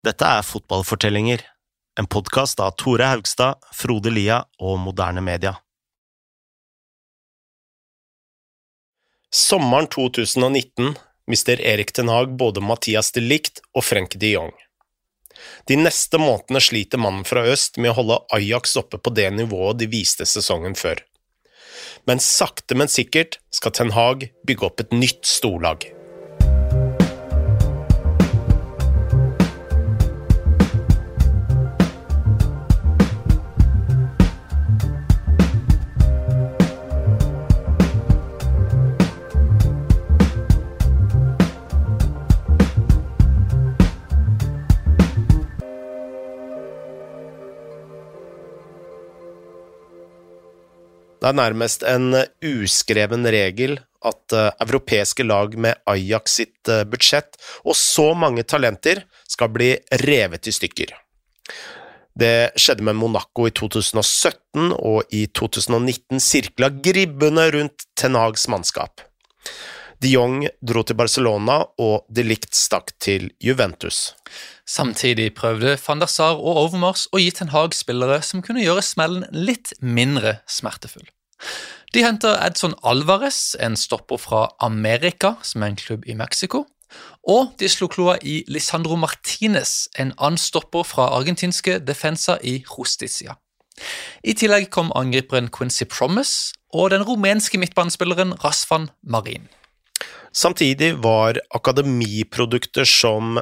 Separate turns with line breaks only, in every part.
Dette er Fotballfortellinger, en podkast av Tore Haugstad, Frode Lia og Moderne Media. Sommeren 2019 mister Erik Ten Hag både Mathias de Licht og Frenk de Jong. De neste månedene sliter mannen fra øst med å holde Ajax oppe på det nivået de viste sesongen før. Men sakte, men sikkert skal Ten Hag bygge opp et nytt storlag. Det er nærmest en uskreven regel at uh, europeiske lag med Ajax sitt uh, budsjett og så mange talenter skal bli revet i stykker. Det skjedde med Monaco i 2017, og i 2019 sirkla gribbene rundt Ten Hags mannskap. De Jong dro til Barcelona, og de Ligt stakk til Juventus.
Samtidig prøvde van der Sar og Overmars å gi Ten Hag spillere som kunne gjøre smellen litt mindre smertefull. De henter Edson Alvarez, en stopper fra Amerika, som er en klubb i Mexico. Og de slo kloa i Lisandro Martinez, en annen stopper fra argentinske Defensa i Justicia. I tillegg kom angriperen Quincy Promise og den rumenske midtbanespilleren Rasfan Marin.
Samtidig var akademiprodukter som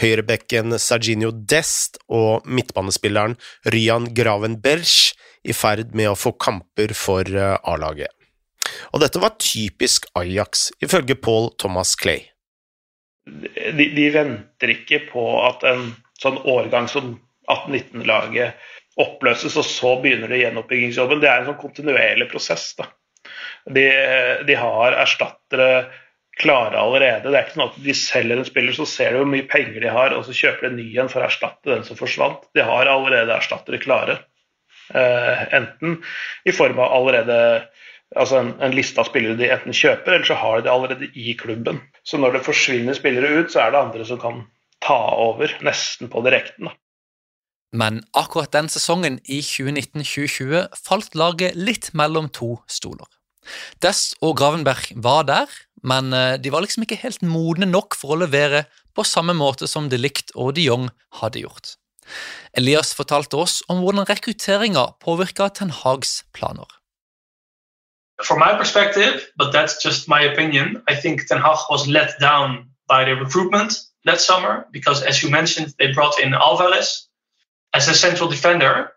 høyrebekken Serginio Dest og midtbanespilleren Ryan Gravenberch i ferd med å få kamper for eh, A-laget. Og dette var typisk Ajax, ifølge Paul Thomas Clay.
De, de venter ikke på at en sånn årgang som 18-19-laget oppløses, og så begynner det gjenoppbyggingsjobben. Det er en sånn kontinuerlig prosess. Da. De, de har erstattere klare allerede. Det er ikke sånn at de selger en spiller, så ser de hvor mye penger de har, og så kjøper de en ny en for å erstatte den som forsvant. De har allerede erstattere klare. Uh, enten i form av allerede altså en, en, liste av spillere de enten kjøper, eller så har de det allerede i klubben. Så når det forsvinner spillere ut, så er det andre som kan ta over, nesten på direkten. da.
Men akkurat den sesongen i 2019-2020 falt laget litt mellom to stoler. Dess og Gravenberg var der, men eh, de var liksom ikke helt modne nok for å levere på samme måte som De Ligt og De Jong hadde gjort. Elias fortalte oss om hvordan rekrutteringa påvirka Ten Hags planer.
From my perspective, but that's just my opinion, I think Ten Hag was let down by the recruitment that summer because, as you mentioned, they brought in Alvarez as a central defender,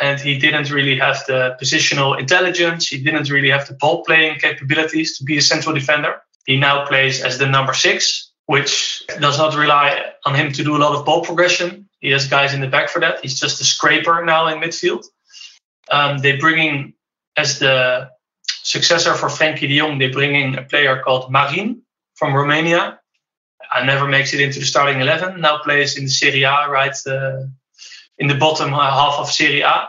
and he didn't really have the positional intelligence. He didn't really have the ball playing capabilities to be a central defender. He now plays as the number six, which does not rely on him to do a lot of ball progression. He has guys in the back for that. He's just a scraper now in midfield. Um, they bring in as the successor for Frankie de Jong. They bring in a player called Marin from Romania. I never makes it into the starting eleven. Now plays in the Serie A, right? Uh, in the bottom half of Serie A.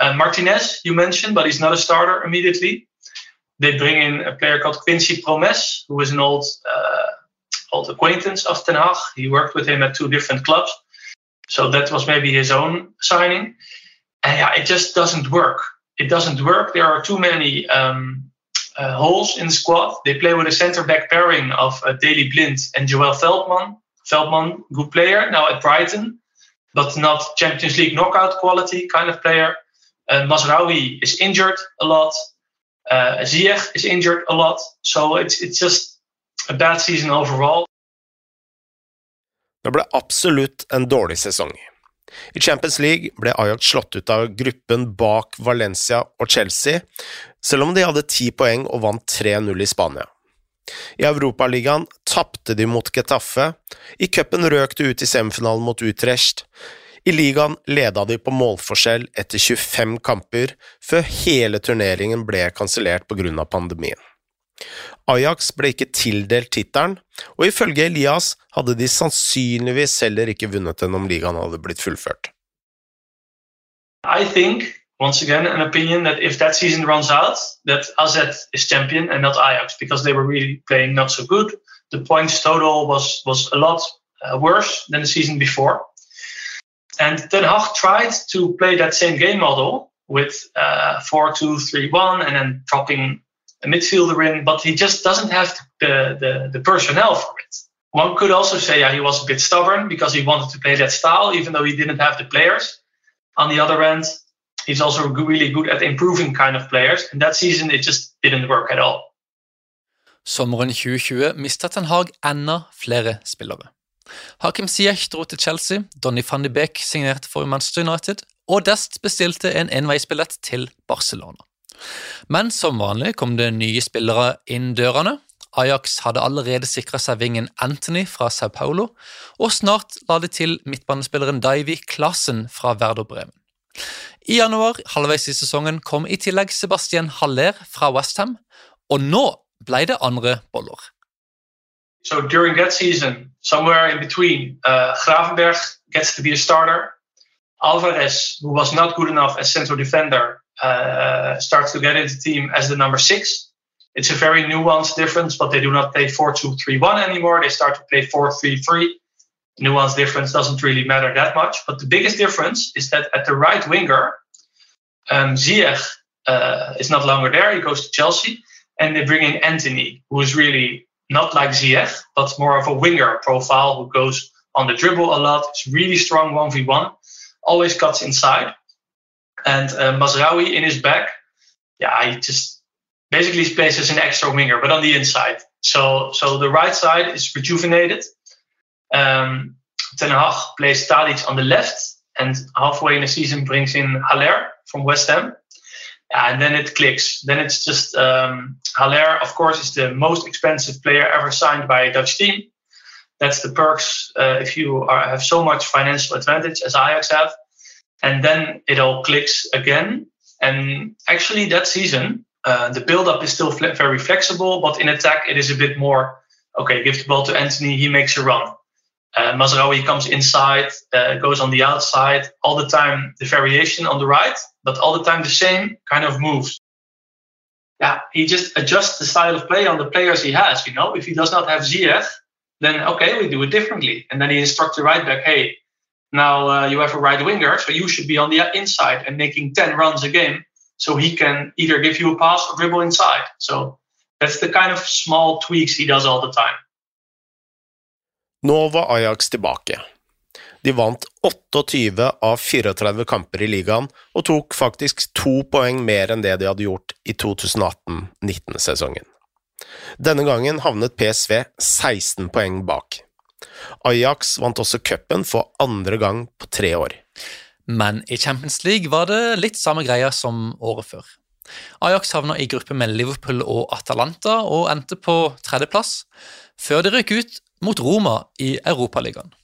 Uh, Martinez, you mentioned, but he's not a starter immediately. They bring in a player called Quincy Promes, who is an old uh, old acquaintance of Ten Hag. He worked with him at two different clubs, so that was maybe his own signing. And yeah, it just doesn't work. It doesn't work. There are too many um, uh, holes in the squad. They play with a centre back pairing of uh, Daley Blind and Joel Veldman. Veldman, good player now at Brighton but not Champions League knockout quality kind of player. Uh, Masraoui is injured a lot. Uh, Ziyech is injured a lot. So it's, it's just a bad season overall.
Det ble absolutt en dårlig sesong. I Champions League ble Ajax slått ut av gruppen bak Valencia og Chelsea, selv om de hadde ti poeng og vant 3-0 i Spania. I Europaligaen tapte de mot Getafe, i cupen røk de ut i semifinalen mot Utrecht, i ligaen leda de på målforskjell etter 25 kamper, før hele turneringen ble kansellert av pandemien. Ajax ble ikke tildelt tittelen, og ifølge Elias hadde de sannsynligvis heller ikke vunnet den om ligaen hadde blitt fullført.
I think once again an opinion that if that season runs out, that AZ is champion and not Ajax because they were really playing not so good. The points total was was a lot uh, worse than the season before. And Ten Hag tried to play that same game model with uh, 4 2 3 1 and then dropping a midfielder in, but he just doesn't have the, the, the personnel for it. One could also say yeah, he was a bit stubborn because he wanted to play that style, even though he didn't have the players. On the other end, he's also really good at improving kind of players, and that season it just didn't work at all.
Sommeren 2020 mistet Ten Hag enda flere spillere. Hakim Ziyech dro til Chelsea, Donny van de Beek signerte for Manchester United, og Dest bestilte en enveisbillett til Barcelona. Men som vanlig kom det nye spillere inn dørene. Ajax hadde allerede sikra seg vingen Anthony fra Sao Paulo, og snart la de til midtbanespilleren Davy Klassen fra Werder Bremen. I januar, halvveis i sesongen, kom i tillegg Sebastian Haller fra Westham, og nå ble det andre boller.
So during that season, somewhere in between, uh, Gravenberg gets to be a starter. Alvarez, who was not good enough as central defender, uh, starts to get into the team as the number six. It's a very nuanced difference, but they do not play 4 2 3 1 anymore. They start to play 4 3 3. Nuance difference doesn't really matter that much. But the biggest difference is that at the right winger, um, Ziyech uh, is not longer there. He goes to Chelsea. And they bring in Anthony, who is really not like Ziyech, but more of a winger profile who goes on the dribble a lot. It's really strong 1v1, always cuts inside. And uh, Mazraoui in his back, yeah, he just basically plays as an extra winger, but on the inside. So, so the right side is rejuvenated. Um, Ten Hag plays Tadic on the left, and halfway in the season brings in Haller from West Ham. And then it clicks. Then it's just um, Haller, of course, is the most expensive player ever signed by a Dutch team. That's the perks uh, if you are, have so much financial advantage as Ajax have. And then it all clicks again. And actually, that season, uh, the build-up is still fle- very flexible, but in attack, it is a bit more. Okay, give the ball to Anthony. He makes a run. Uh, comes inside, uh, goes on the outside. All the time, the variation on the right, but all the time the same kind of moves. Yeah, he just adjusts the style of play on the players he has. You know, if he does not have Ziyech, then okay, we do it differently. And then he instructs the right back, hey, now uh, you have a right winger, so you should be on the inside and making 10 runs a game so he can either give you a pass or dribble inside. So that's the kind of small tweaks he does all the time.
Nå var Ajax tilbake. De vant 28 av 34 kamper i ligaen og tok faktisk to poeng mer enn det de hadde gjort i 2018-19-sesongen. Denne gangen havnet PSV 16 poeng bak. Ajax vant også cupen for andre gang på tre år.
Men i Champions League var det litt samme greia som året før. Ajax havna i gruppe med Liverpool og Atalanta og endte på tredjeplass, før de røk ut mot Roma i Europaligaen.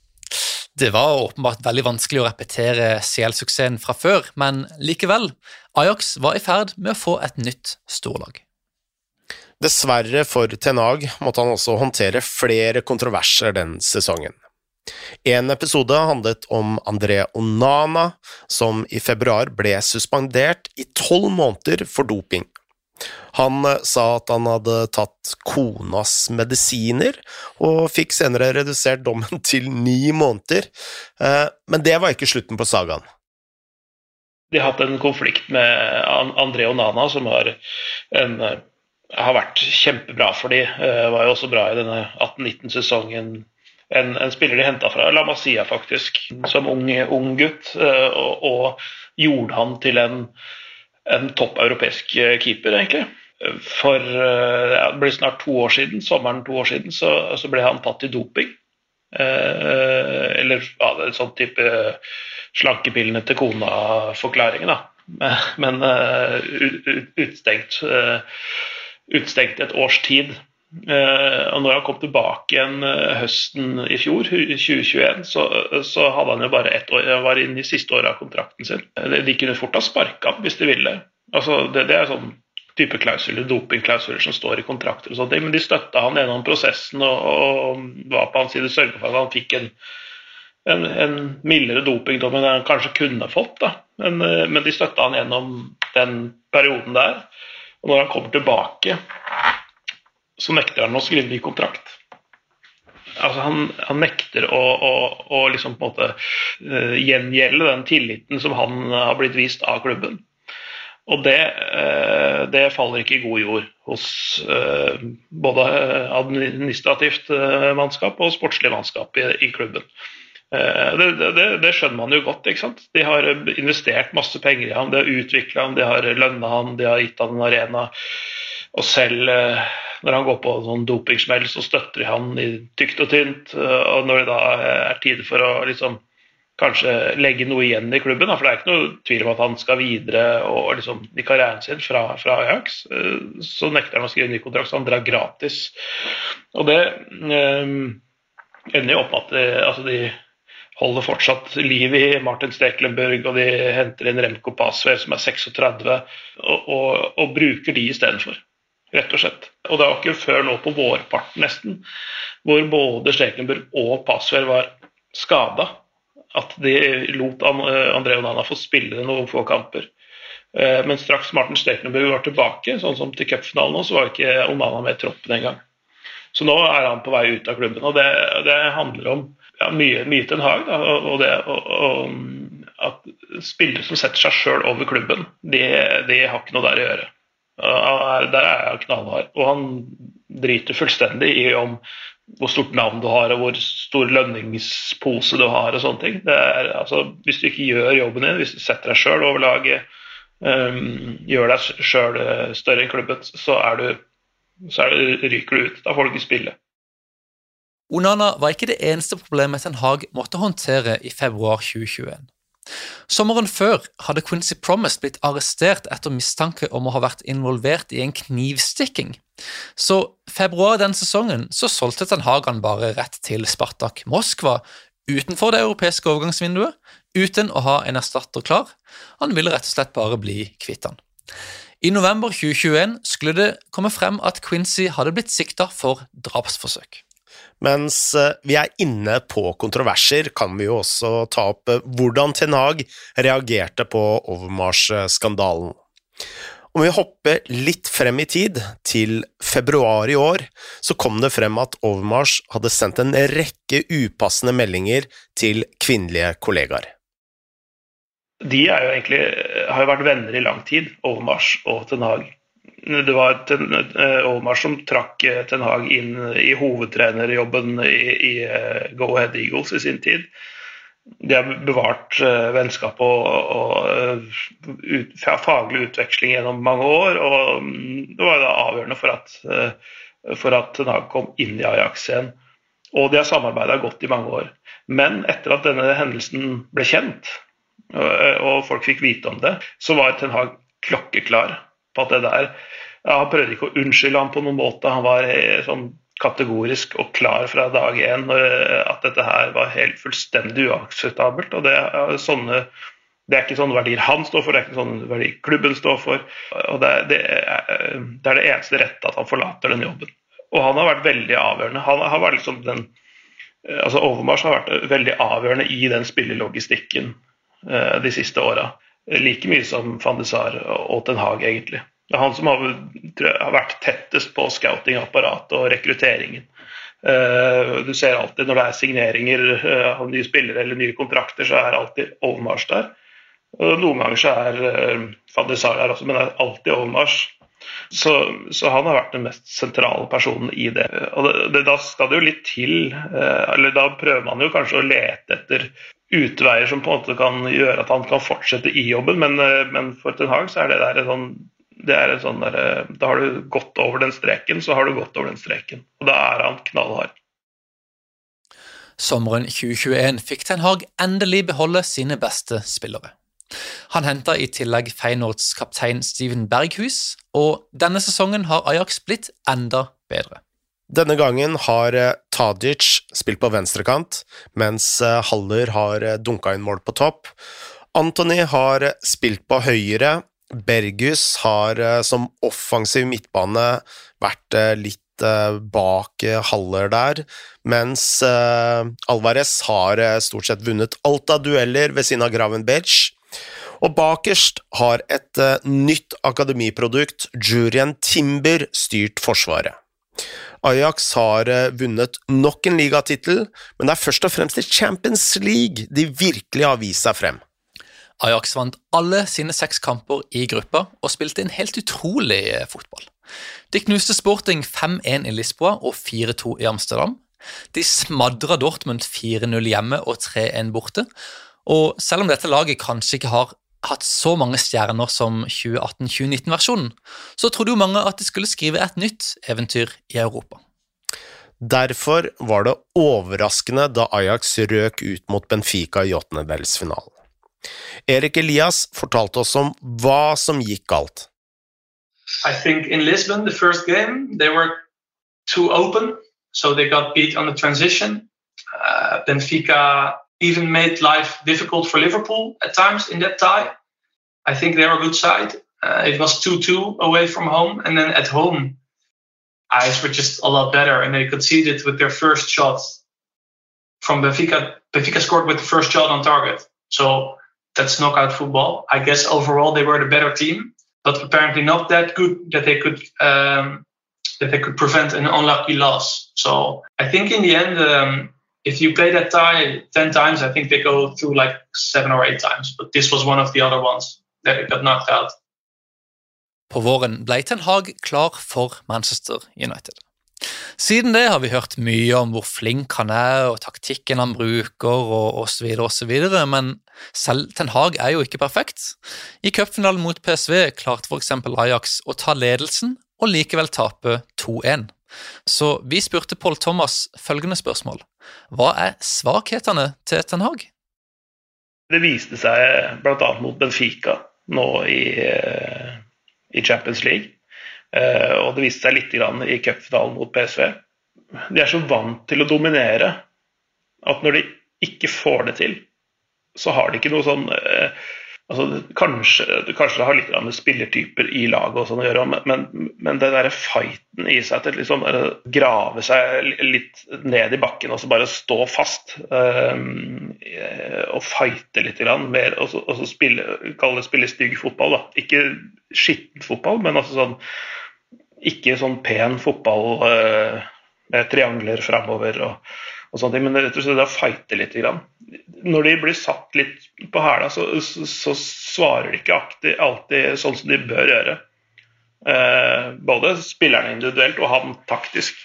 Det var åpenbart veldig vanskelig å repetere CL-suksessen fra før, men likevel, Ajax var i ferd med å få et nytt storlag.
Dessverre for Tenag måtte han også håndtere flere kontroverser den sesongen. En episode handlet om André Onana, som i februar ble suspendert i tolv måneder for doping. Han eh, sa at han hadde tatt konas medisiner, og fikk senere redusert dommen til ni måneder. Eh, men det var ikke slutten på sagaen.
De har hatt en konflikt med André Onana, som har, en, har vært kjempebra for de. Var jo også bra i denne 18-19-sesongen. En, en, spiller de henta fra La Masia, faktisk, som ung, ung gutt, og, og, gjorde han til en, en topp europeisk keeper, egentlig. For ja, det ble snart to år siden, sommeren to år siden, så, så ble han tatt i doping. Eh, eller ja, en sånn type slankepillene til kona-forklaringen, da. Men uh, utstengt, uh, utstengt et års tid. Uh, og når han kom tilbake igjen høsten i fjor, 2021, så, så hadde han jo bare ett år, var inne i siste året av kontrakten sin. De kunne fort ha sparka ham hvis de ville. Altså, det, det er sånn type klausuler, dopingklausuler som står i kontrakter og sånne ting, men de støtta han gjennom prosessen og, og var på hans side sørga for at han fikk en en, en mildere dopingdom enn han kanskje kunne fått. Da. Men, men de støtta han gjennom den perioden der. Og når han kommer tilbake, så nekter han å skrive ny kontrakt. altså han, han, nekter å, å, å liksom på en måte uh, gjengjelde den tilliten som han har blitt vist av klubben. Og det, uh, det faller ikke i god jord hos uh, både administrativt mannskap og sportslig mannskap i, i klubben. Det, det, det, skjønner man jo godt. ikke sant? De har investert masse penger i ham, de har utvikla ham, de har lønna ham, de har gitt ham en arena. Og selv når han går på sånn dopingsmell, så støtter de han i tykt og tynt. Eh, og når det da er tid for å liksom kanskje legge noe igjen i klubben, for det er ikke noe tvil om at han skal videre og liksom, i karrieren sin fra, fra, Ajax, eh, så nekter han å skrive ny kontrakt, så han drar gratis. Og det um, ender jo opp med at de, altså de holder fortsatt liv i Martin Steklenburg, og de henter inn Remco Pasver, som er 36, og, og, og bruker de istedenfor rett og slett. Og det var ikke før nå på vårparten nesten, hvor både Stekenburg og Pasver var skada, at de lot eh, André Onana få spille noen få kamper. Eh, men straks Martin Stekenburg var tilbake, sånn som til cupfinalen nå, så var ikke Onana med i troppen engang. Så nå er han på vei ut av klubben. og Det, det handler om ja, mye, mye en Hag. Da, og, det, og, og, at spillere som setter seg sjøl over klubben, de, de, har ikke noe der å gjøre. Der er jeg knallhard. Og han driter fullstendig i om hvor stort navn du har og hvor stor lønningspose du har og sånne ting. Er, altså, hvis du ikke gjør jobben din, hvis du setter deg sjøl over laget, um, gjør deg sjøl eh, større enn klubben, så, du, så det, ryker du ut. Da får du ikke spille.
Onana var ikke det eneste problemet Ten Hag måtte håndtere i februar 2021. Sommeren før hadde Quincy Promise blitt arrestert etter mistanke om å ha vært involvert i en knivstikking. Så februar den sesongen så solgte Ten Hagan bare rett til Spartak Moskva utenfor det europeiske overgangsvinduet, uten å ha en erstatter klar. Han ville rett og slett bare bli kvitt han. I november 2021 skulle det komme frem at Quincy hadde blitt sikta for drapsforsøk.
Mens eh, vi er inne på kontroverser, kan vi jo også ta opp eh, hvordan Ten Hag reagerte på Overmars-skandalen. Om vi hopper litt frem i tid, til februar i år, så kom det frem at Overmars hadde sendt en rekke upassende meldinger til kvinnelige kollegaer.
De jo egentlig, har jo vært venner i lang tid, Overmars og Ten Hag det var eh, Olmar som trakk eh, Ten Hag inn i hovedtrenerjobben i, i eh, Go Ahead Eagles i sin tid. De har bevart vennskap og, og ut, faglig utveksling gjennom mange år. og mm, Det var da avgjørende for at, for at Ten Hag kom inn i Ajax igjen. Og de har samarbeida godt i mange år. Men etter at denne hendelsen ble kjent, og folk fikk vite om det, så var Ten Hag klokkeklar på at det der ja, Han prøvde ikke å unnskylde ham på noen måte. Han var eh, sånn kategorisk og klar fra dag én eh, at dette her var helt fullstendig uakseptabelt. og det er, sånne, det er ikke sånne verdier han står for, det er ikke sånne verdier klubben står for. og Det, er det, er, det, er det eneste rette at han forlater den jobben. Og han har vært veldig avgjørende. Han har vært liksom den, eh, altså Overmars har vært veldig avgjørende i den spillelogistikken de siste åra. Like mye som van de Sar og Ten Hag, egentlig. Det er han som har, har vært tettest på scoutingapparatet og rekrutteringen. Uh, du ser alltid når det er signeringer uh, av nye spillere eller nye kontrakter, så er alltid Olmars der. Noen ganger så er uh, van de Sar der også, men det er alltid Olmars. Så, så, han har vært den mest sentrale personen i det. Og det, det, Da skal det jo litt til, eller da prøver man jo kanskje å lete etter utveier som på en måte kan gjøre at han kan fortsette i jobben, men, eh, men for Ten Hag så er det der en sånn det er en sånn der, eh, Da har du gått over den streken, så har du gått over den streken. Og da er han knallhard.
Sommeren 2021 fikk Ten Hag endelig beholde sine beste spillere. Han henta i tillegg Feynords kaptein Steven Berghus, og denne sesongen har Ajax blitt enda bedre.
Denne gangen har eh, Tadic spilt på venstrekant, mens eh, Haller har eh, dunka inn mål på topp. Antony har spilt på høyre. Bergus har som offensiv midtbane vært litt bak Haller der, mens Alvarez har stort sett vunnet alt av dueller ved siden av Gravenberch. Og bakerst har et nytt akademiprodukt, Jurien Timber, styrt Forsvaret. Ajax har eh, vunnet nok en ligatittel, men det er først og fremst i Champions League de virkelig har vist seg frem.
Ajax vant alle sine seks kamper i gruppa og spilte en helt utrolig eh, fotball. De knuste Sporting 5-1 i Lisboa og 4-2 i Amsterdam. De smadra Dortmund 4-0 hjemme og 3-1 borte. Og selv om dette laget kanskje ikke har hatt så mange stjerner som 2018-2019-versjonen, så trodde jo mange at de skulle skrive et nytt eventyr i Europa.
Derfor var det overraskende da Ajax røk ut mot Benfica i åttendedelsfinalen. Erik Elias fortalte oss om hva som gikk galt.
I think in Lisbon, the first game, they were too open, so they got beat on the transition. Uh, Benfica even made life difficult for Liverpool at times in that tie. I think they were a good side. Uh, it was 2 2 away from home, and then at home, eyes were just a lot better, and they conceded with their first shot from Benfica. Benfica scored with the first shot on target. So that's knockout football. I guess overall they were the better team, but apparently not that good that they could um, that they could prevent an unlucky loss. So I think in the end, um, if you play that tie 10 times, I think they go through like seven or eight times. But this was one of the other ones that got knocked out.
På våren ble Ten Hag klar for Manchester United. Siden det har vi hørt mye om hvor flink han er, og taktikken han bruker, og osv., osv., men selv Ten Hag er jo ikke perfekt. I cupfinalen mot PSV klarte f.eks. Ajax å ta ledelsen og likevel tape 2-1. Så vi spurte Paul Thomas følgende spørsmål. Hva er svakhetene til Ten Hag?
Det viste seg bl.a. mot Benfica nå i, eh, i Champions League. Eh, og det viste seg litt i cupfinalen mot PSV. De er så vant til å dominere at når de ikke får det til, så har de ikke noe sånn eh, altså, kanskje, kanskje, det har litt med spillertyper i laget og sånn å gjøre, men, men den der fighten i seg til liksom grave seg litt ned i bakken og så bare stå fast um, og fighte litt, grann, mer, og så, og så spille, kalle det spille stygg fotball. da, Ikke skitten fotball, men altså sånn ikke sånn pen fotball uh, med triangler framover og, og sånne ting, men rett og slett å fighte litt. Når de blir satt litt på hæla, så, så, så, svarer de ikke alltid, alltid, sånn som de bør gjøre. Eh, både spillerne individuelt og han taktisk,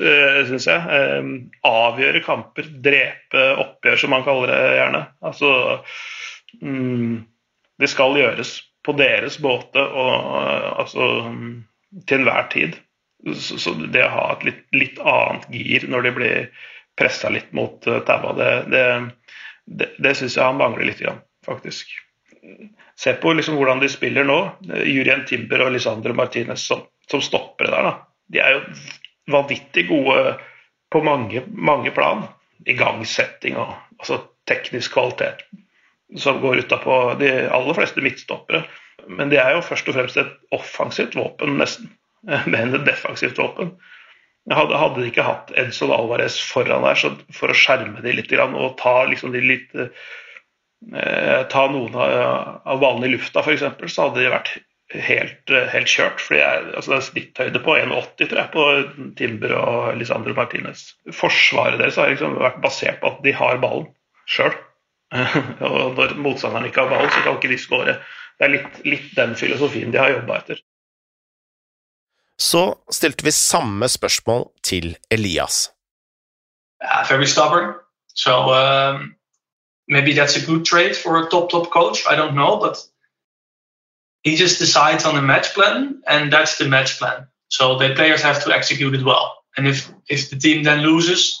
eh, syns jeg. Eh, avgjøre kamper, drepe oppgjør, som man kaller det gjerne. Altså mm, Det skal gjøres på deres båte og altså til enhver tid. Så, så, det å ha et litt, litt, annet gir når de blir pressa litt mot uh, taua, det, det, det, det syns jeg han mangler litt, faktisk. Se på liksom hvordan de spiller nå. Jurien Timber og Lisandro Martinez som, som stoppere der. Da. De er jo vanvittig gode på mange, mange plan. Igangsetting og altså, teknisk kvalitet som går utapå de aller fleste midtstoppere. Men de er jo først og fremst et offensivt våpen, nesten, men et defensivt våpen. Hadde, hadde de ikke hatt Edson Alvarez foran der for å skjerme de litt og ta, liksom de litt, eh, ta noen av, av i lufta, f.eks., så hadde de vært helt, helt kjørt. Fordi er, altså det er snitthøyde på 1,80 tror jeg, på Timber og Lisandro Martinez. Forsvaret deres har liksom vært basert på at de har ballen sjøl. og når motstanderen ikke har ballen, så kan ikke de skåre det er litt, litt den filosofien de har jobba etter.
Så stilte vi samme spørsmål til Elias.
Very stubborn. So um, maybe that's a good trait for a top top coach. I don't know, but he just decides on the match plan, and that's the match plan. So the players have to execute it well. And if if the team then loses,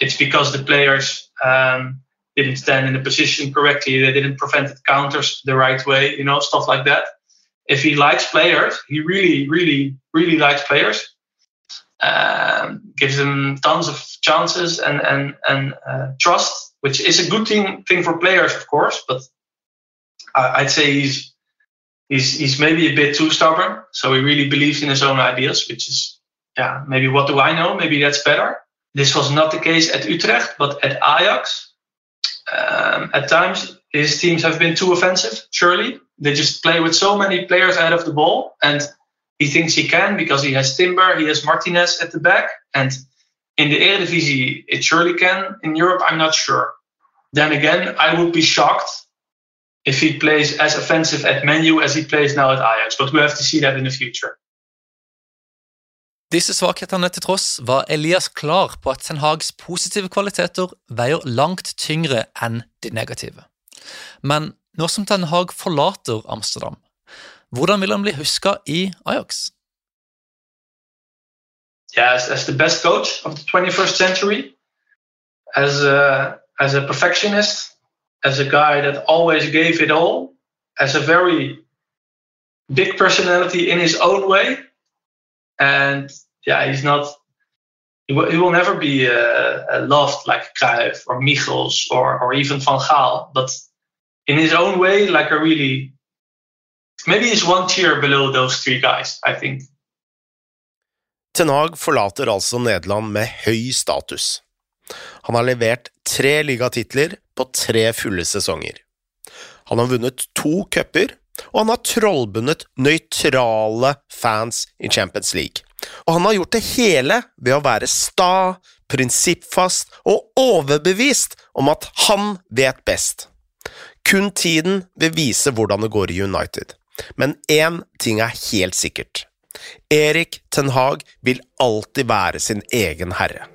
it's because the players um, didn't stand in the position correctly, they didn't prevent the counters the right way, you know, stuff like that. If he likes players, he really, really, really likes players. Um, gives them tons of chances and and and uh, trust, which is a good thing thing for players, of course. But I, I'd say he's he's he's maybe a bit too stubborn. So he really believes in his own ideas, which is yeah, maybe what do I know? Maybe that's better. This was not the case at Utrecht, but at Ajax, um, at times, his teams have been too offensive. Surely, they just play with so many players ahead of the ball, and He thinks he can because he has Timber, he has Martinez at the back, and in the Eredivisie it surely can. In Europe, I'm not sure. Then again, I would be shocked if he plays as offensive at Menu as he plays now at Ajax, but we have to see that in the future.
Disse svakhetene til tross var Elias klar på at Ten Hags positive kvaliteter veier langt tyngre enn de negative. Men nå som Ten Hag forlater Amsterdam, hvordan vil han bli huska i Ajax?
Yeah, as, as the best coach of the 21st century, as a, as a perfectionist, as a guy that always gave it all, as a very big personality in his own way. And yeah, he's not, he will, he will never be uh, loved like Cruyff or Michels or, or even Van Gaal, but in his own way, like a really, maybe he's one tier below those three guys, I think.
Ten Hag forlater altså Nederland med høy status. Han har levert tre ligatitler på tre fulle sesonger. Han har vunnet to cuper, og han har trollbundet nøytrale fans i Champions League. Og han har gjort det hele ved å være sta, prinsippfast og overbevist om at han vet best. Kun tiden vil vise hvordan det går i United, men én ting er helt sikkert. Erik Ten Hag vil alltid være sin egen herre.